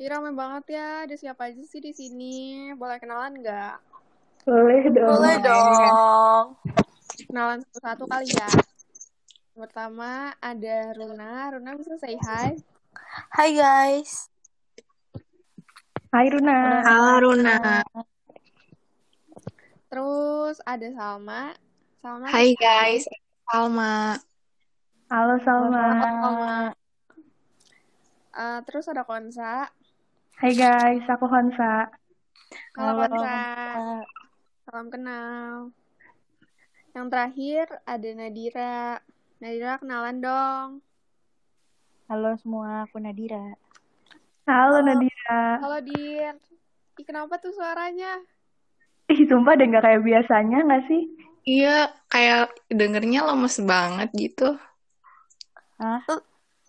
Ih, rame banget ya. Ada siapa aja sih di sini? Boleh kenalan nggak? Boleh dong. Boleh dong. Kenalan satu-satu kali ya. Pertama ada Runa. Runa bisa say hi. Hai guys. Hai Runa. Halo Runa. Terus ada Salma. Salma. Hai guys, Salma. Halo Salma. Salma. Eh, terus ada Konsa. Hai guys, aku Hansa. Halo, Konsa. Salam kenal. Yang terakhir ada Nadira. Nadira kenalan dong. Halo semua, aku Nadira. Halo Nadira. Halo Dir. Ih, kenapa tuh suaranya? Ih, sumpah deh nggak kayak biasanya nggak sih? Iya, kayak dengernya lemes banget gitu. Hah?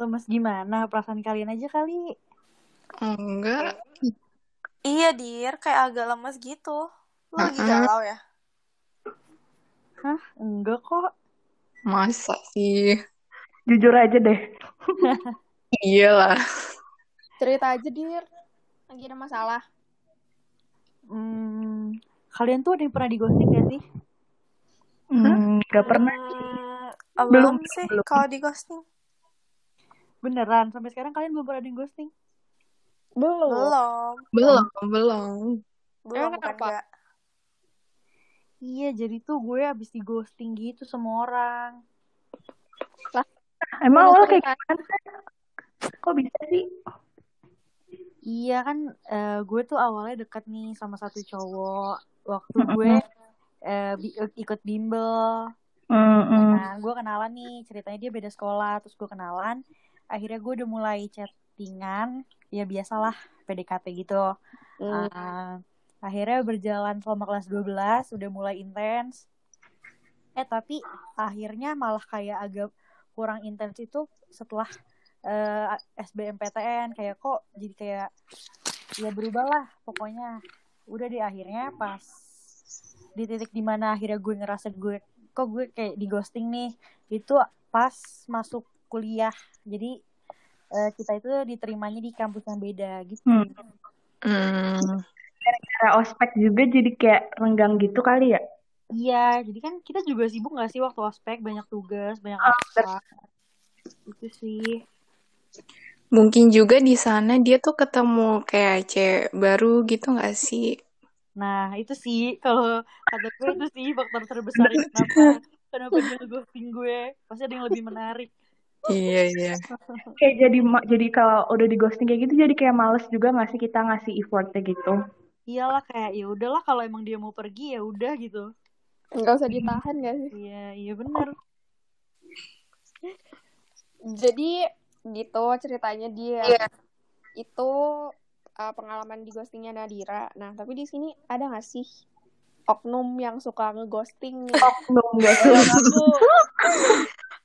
Lemes gimana? Perasaan kalian aja kali. Enggak. Iya, Dir, kayak agak lemes gitu. Lu lagi Mm-mm. galau ya? Hah? Enggak kok. Masa sih? Jujur aja deh. Iyalah. Cerita aja Dir. Lagi ada masalah. Hmm, kalian tuh ada yang pernah di ghosting gak sih? Hmm, nggak pernah. Hmm, Belum, belum sih belum. kalau di ghosting. Beneran, sampai sekarang kalian belum pernah di ghosting? Belum. Belum. Belum, belum. Belum Emang bukan kenapa? enggak. Iya, jadi tuh gue abis di ghosting gitu sama orang. Emang Boleh awal kayak gimana? Kok bisa sih? Iya kan, eh, gue tuh awalnya deket nih sama satu cowok. Waktu gue eh, bi- ikut bimbel. Hmm, Nah, gue kenalan nih, ceritanya dia beda sekolah, terus gue kenalan. Akhirnya gue udah mulai chattingan, ya biasalah PDKT gitu. Hmm. Ah, akhirnya berjalan selama kelas 12, udah mulai intens. Eh, tapi akhirnya malah kayak agak kurang intens itu setelah eh, SBMPTN. Kayak kok jadi kayak, ya berubah lah pokoknya. Udah deh akhirnya pas di titik di mana akhirnya gue ngerasa gue kok gue kayak di ghosting nih itu pas masuk kuliah jadi eh, kita itu diterimanya di kampus yang beda gitu. Hmm. Hmm. Cara ospek juga jadi kayak renggang gitu kali ya? iya jadi kan kita juga sibuk gak sih waktu ospek? Banyak tugas banyak Oh, apa itu sih. Mungkin juga di sana dia tuh ketemu kayak cewek baru gitu nggak sih? nah itu sih. Kalau kata gue itu sih faktor terbesar kenapa kenapa dia ghosting gue. Pasti ada yang lebih menarik Iya, iya. Kayak jadi jadi kalau udah di ghosting kayak gitu jadi kayak males juga nggak sih kita ngasih effortnya gitu? iyalah kayak ya udahlah kalau emang dia mau pergi ya udah gitu Nggak usah ditahan gak sih? iya iya benar Jadi gitu ceritanya dia. Iya. Itu uh, pengalaman di ghostingnya Nadira. Nah, tapi di sini ada nggak sih oknum yang suka ngeghosting? Oknum nggak sih? Aku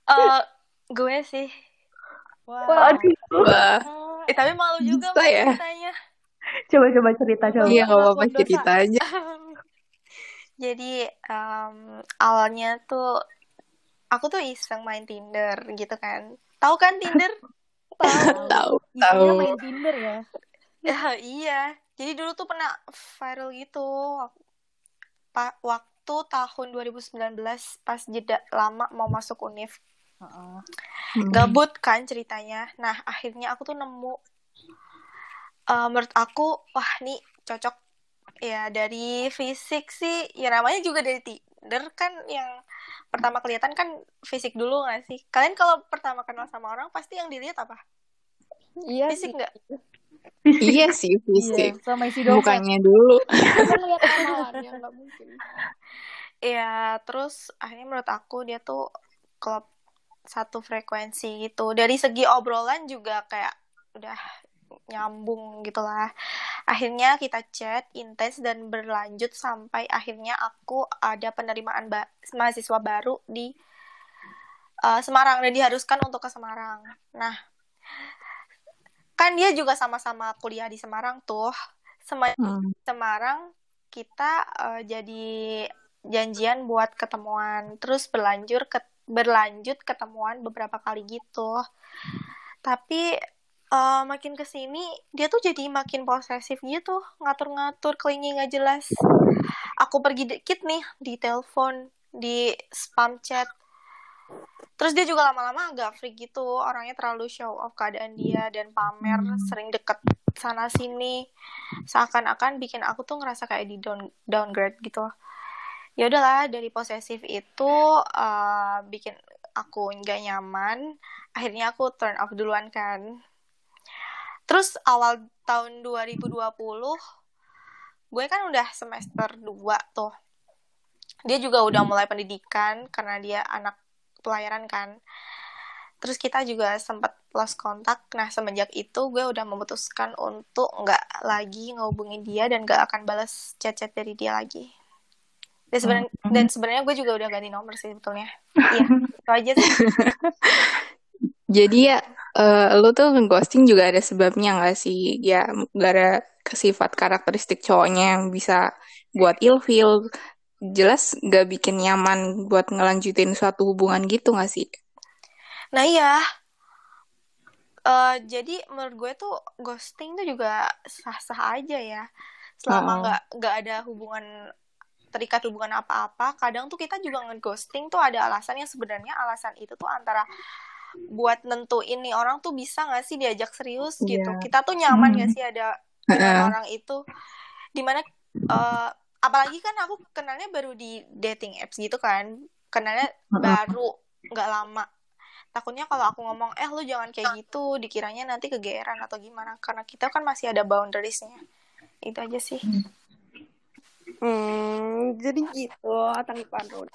Eh, gue sih. wah Aduh. Wah, Eh, tapi malu juga Bisa mau ya? ceritanya. Coba-coba cerita coba. iya nggak apa-apa cerita aja. Jadi em, awalnya tuh aku tuh iseng main Tinder gitu kan. Tahu kan Tinder? Tahu, tahu. main Tinder ya Ya, iya. Jadi dulu tuh pernah viral gitu. Pa- waktu tahun 2019 pas jeda lama mau masuk univ. Heeh. Hmm. Gabut kan ceritanya. Nah, akhirnya aku tuh nemu eh, menurut aku wah nih cocok ya dari fisik sih. Ya namanya juga dari Tinder kan yang pertama kelihatan kan fisik dulu gak sih? Kalian kalau pertama kenal sama orang pasti yang dilihat apa? iya Fisik sih. nggak? Iya sih, Iya, fisik. sama isi dompet. Bukannya dulu. Kan nggak mungkin. Ya, terus akhirnya menurut aku dia tuh klub satu frekuensi gitu. Dari segi obrolan juga kayak udah nyambung gitu lah. Akhirnya kita chat intens dan berlanjut sampai akhirnya aku ada penerimaan ba- mahasiswa baru di uh, Semarang dan diharuskan untuk ke Semarang. Nah, kan dia juga sama-sama kuliah di Semarang tuh. Sema- Hmm. Semarang kita eh, jadi janjian buat ketemuan terus berlanjut ke berlanjut ketemuan beberapa kali gitu. Tapi uh, makin ke sini dia tuh jadi makin posesif gitu. Ngatur-ngatur kelingi nggak jelas. Aku pergi dikit nih di telepon di spam chat. Terus dia juga lama-lama agak freak gitu. Orangnya terlalu show off keadaan dia dan pamer sering deket sana sini seakan-akan bikin aku tuh ngerasa kayak di down downgrade gitu ya udahlah dari posesif itu uh, bikin aku nggak nyaman akhirnya aku turn off duluan kan. Terus awal tahun 2020 gue kan udah semester 2 tuh. Dia juga udah mulai pendidikan karena dia anak pelayaran kan. Terus kita juga sempat lost kontak. Nah semenjak itu gue udah memutuskan untuk nggak lagi ngehubungin dia dan nggak akan balas chat-chat dari dia lagi dan sebenarnya Hmm. dan sebenarnya gue juga udah ganti nomor sih sebetulnya iya itu aja sih Jadi ya, eh, lu tuh ghosting juga ada sebabnya nggak sih? Ya, gara sifat karakteristik cowoknya yang bisa buat ilfeel, jelas nggak bikin nyaman buat ngelanjutin suatu hubungan gitu nggak sih? nah iya Eh, jadi menurut gue tuh ghosting tuh juga sah-sah aja ya selama nggak nggak ada hubungan terikat hubungan apa-apa kadang tuh kita juga nge-ghosting tuh ada alasan yang sebenarnya alasan itu tuh antara buat nentuin nih orang tuh bisa nggak sih diajak serius gitu. Iya. kita tuh nyaman Hmm. nggak sih ada dengan orang itu? Di mana eh, apalagi kan aku kenalnya baru di dating apps gitu kan. Kenalnya baru nggak lama. Takutnya kalau aku ngomong eh lu jangan kayak gitu dikiranya nanti kegeeran atau gimana. Karena kita kan masih ada boundariesnya. Itu aja sih. Hmm, jadi gitu tanggapan lu.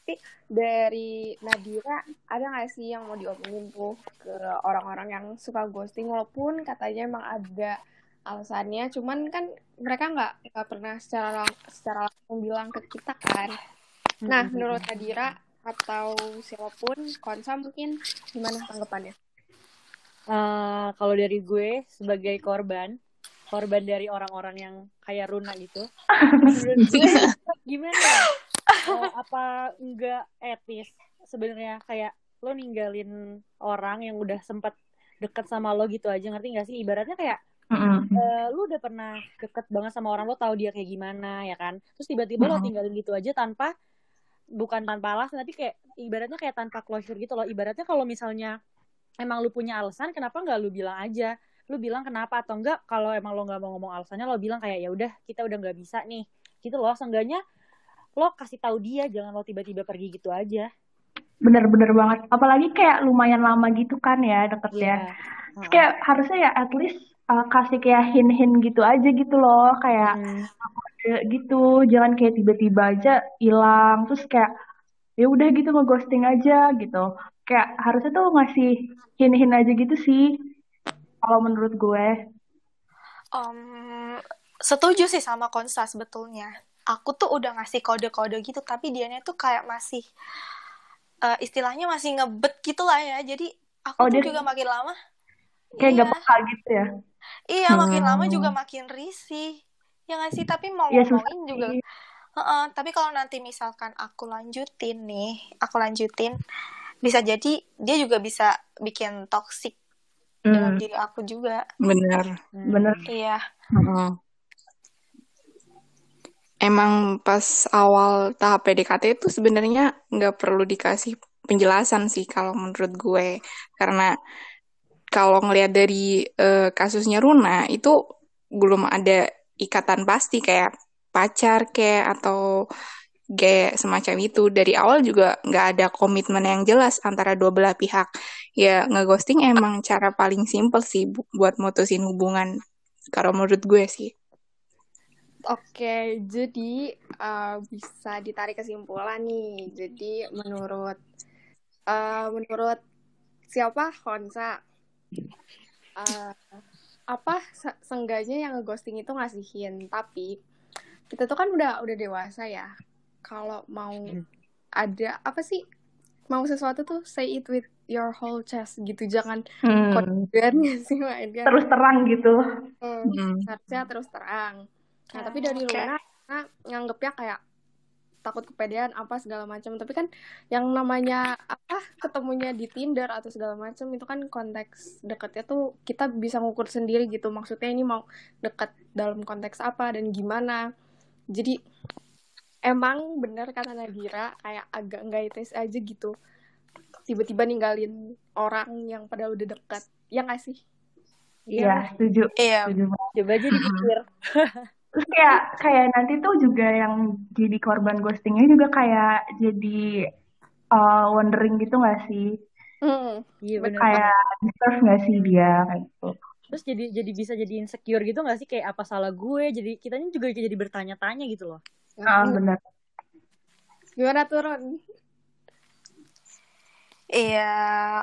Tapi dari Nadira ada nggak sih yang mau diomongin tuh ke orang-orang yang suka ghosting walaupun katanya emang ada alasannya, cuman kan mereka nggak nggak pernah secara lang- secara langsung bilang ke kita kan. Nah, menurut Nadira atau siapa pun, Konsa mungkin gimana tanggapannya? Eh, kalau dari gue sebagai korban, korban dari orang-orang yang kayak Runa gitu, menurut gue gimana? ya? Eh, apa enggak etis sebenarnya kayak lo ninggalin orang yang udah sempet deket sama lo gitu aja ngerti gak sih? Ibaratnya kayak Mm-mm. eh, lu udah pernah deket banget sama orang lo tahu dia kayak gimana ya kan terus tiba-tiba lo Mm-mm. tinggalin gitu aja tanpa bukan tanpa alasan tapi kayak ibaratnya kayak tanpa closure gitu loh ibaratnya kalau misalnya emang lu punya alasan kenapa nggak lu bilang aja lu bilang kenapa atau enggak kalau emang lo nggak mau ngomong alasannya lo bilang kayak ya udah kita udah nggak bisa nih gitu loh seenggaknya lo kasih tahu dia jangan lo tiba-tiba pergi gitu aja Bener-bener banget. Apalagi kayak lumayan lama gitu kan ya deketnya. Iya. Terus kayak harusnya ya at least uh, kasih kayak hint-hint gitu aja gitu loh. Kayak Hmm. gitu. Jangan kayak tiba-tiba aja hilang. Terus kayak ya udah gitu ngeghosting aja gitu. Kayak harusnya tuh ngasih hint-hint aja gitu sih. Kalau menurut gue. Em, setuju sih sama Konsta sebetulnya. Aku tuh udah ngasih kode-kode gitu, tapi dianya tuh kayak masih eh, istilahnya masih ngebet gitu lah ya. Jadi aku Oh, tuh dia juga makin lama, kayak iya, gak peka gitu ya. iya makin lama Hmm. juga makin risih. Ya nggak sih? Tapi mau Ya ngomongin juga. sih. Heeh, tapi kalau nanti misalkan aku lanjutin nih, aku lanjutin, bisa jadi dia juga bisa bikin toxic dalam Hmm, diri aku juga. Bener. bener. Iya. Heeh. Emang pas awal tahap PDKT itu sebenarnya nggak perlu dikasih penjelasan sih kalau menurut gue. Karena kalau ngelihat dari eh, kasusnya Runa itu belum ada ikatan pasti kayak pacar kayak atau kayak semacam itu. Dari awal juga nggak ada komitmen yang jelas antara dua belah pihak. Ya ngeghosting emang cara paling simple sih bu- buat mutusin hubungan. Kalau menurut gue sih. Oke, jadi uh, bisa ditarik kesimpulan nih. Jadi menurut uh, menurut siapa Konsa uh, apa se- seenggaknya yang ngeghosting itu ngasihin, tapi kita tuh kan udah udah dewasa ya. Kalau mau ada apa sih mau sesuatu tuh say it with your whole chest gitu, jangan Hmm, nggak sih Mbak Edgar? terus terang gitu. Hmm, Hmm. harusnya terus terang. Nah, tapi dari oke. Luna, Luna nganggepnya kayak takut kepedean apa segala macam tapi kan yang namanya apa ketemunya di Tinder atau segala macam itu kan konteks dekatnya tuh kita bisa ngukur sendiri gitu maksudnya ini mau dekat dalam konteks apa dan gimana jadi emang bener kata Nadira kayak agak nggak etis aja gitu tiba-tiba ninggalin orang yang padahal udah dekat ya nggak sih Iya, setuju. Iya. Setuju banget. Coba aja dipikir. Terus kayak kayak nanti tuh juga yang jadi korban ghostingnya juga kayak jadi uh, wondering gitu nggak sih? Hmm. Iya bener. Kayak deserve nggak sih dia kayak gitu. Terus jadi jadi bisa jadi insecure gitu nggak sih kayak apa salah gue? Jadi kitanya juga jadi bertanya-tanya gitu loh. Ah, benar. gimana tuh Ron Iya,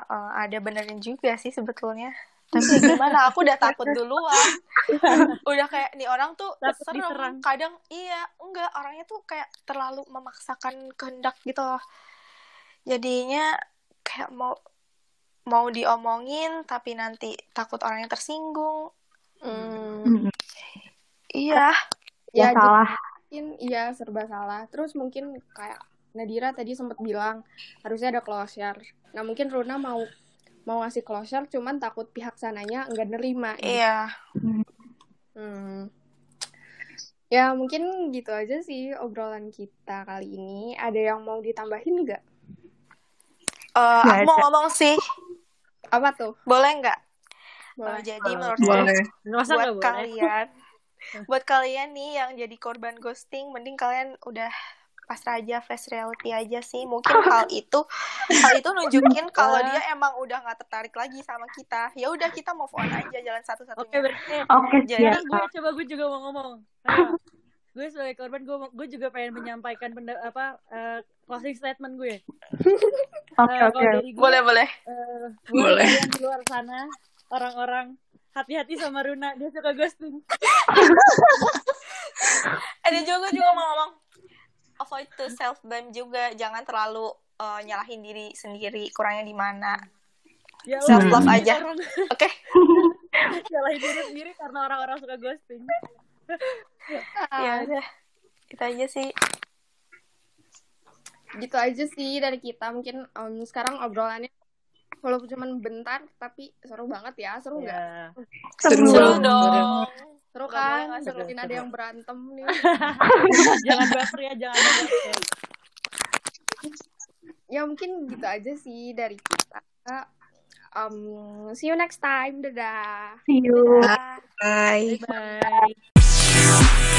eh, ada benerin juga sih sebetulnya. Tapi gimana, aku udah takut duluan. udah kayak nih orang tuh Takut serem. diserang. Kadang iya, enggak orangnya tuh kayak terlalu memaksakan kehendak gitu loh. Jadinya kayak mau mau diomongin tapi nanti takut orangnya tersinggung. Hmm. Iya. Ya, ya salah. mungkin iya serba salah terus mungkin kayak Nadira tadi sempat bilang harusnya ada closure nah mungkin Runa mau mau ngasih closure cuman takut pihak sananya nggak nerima Iya. Hmm. Ya mungkin gitu aja sih obrolan kita kali ini. Ada yang mau ditambahin nggak? Eh, Nggak aku mau ngomong sih, Apa tuh? boleh nggak? Eh, Boleh. jadi menurut saya Boleh. Masa buat boleh? kalian buat kalian nih yang jadi korban ghosting mending kalian udah pasrah aja face reality aja sih mungkin hal itu hal itu nunjukin kalau dia emang udah nggak tertarik lagi sama kita ya udah kita move on aja jalan Oke satu-satunya berarti Oke, Jadi- siap. gue coba gue juga mau ngomong. Gue sebagai korban gue gue juga pengen menyampaikan penda, apa eh, closing statement gue. Oke, Eh, oke. kalau dari gue, boleh boleh eh, buat Boleh. di luar sana orang-orang hati-hati sama Runa dia suka ghosting. ada juga gue juga mau ngomong avoid to self blame juga jangan terlalu eh, nyalahin diri sendiri kurangnya di mana Ya Self love aja. oke nyalahin diri sendiri karena orang-orang suka ghosting. ya udah kita aja sih Gitu aja sih dari kita. Mungkin em, sekarang obrolannya walaupun cuma bentar tapi seru banget ya. Seru nggak? Seru. seru Seru. dong Seru kan? seru, Seruin ada seru. yang berantem nih. jangan baper ya, jangan baper. ya mungkin gitu aja sih dari kita. Um, see you next time. Dadah. See you. Bye. Bye. Bye.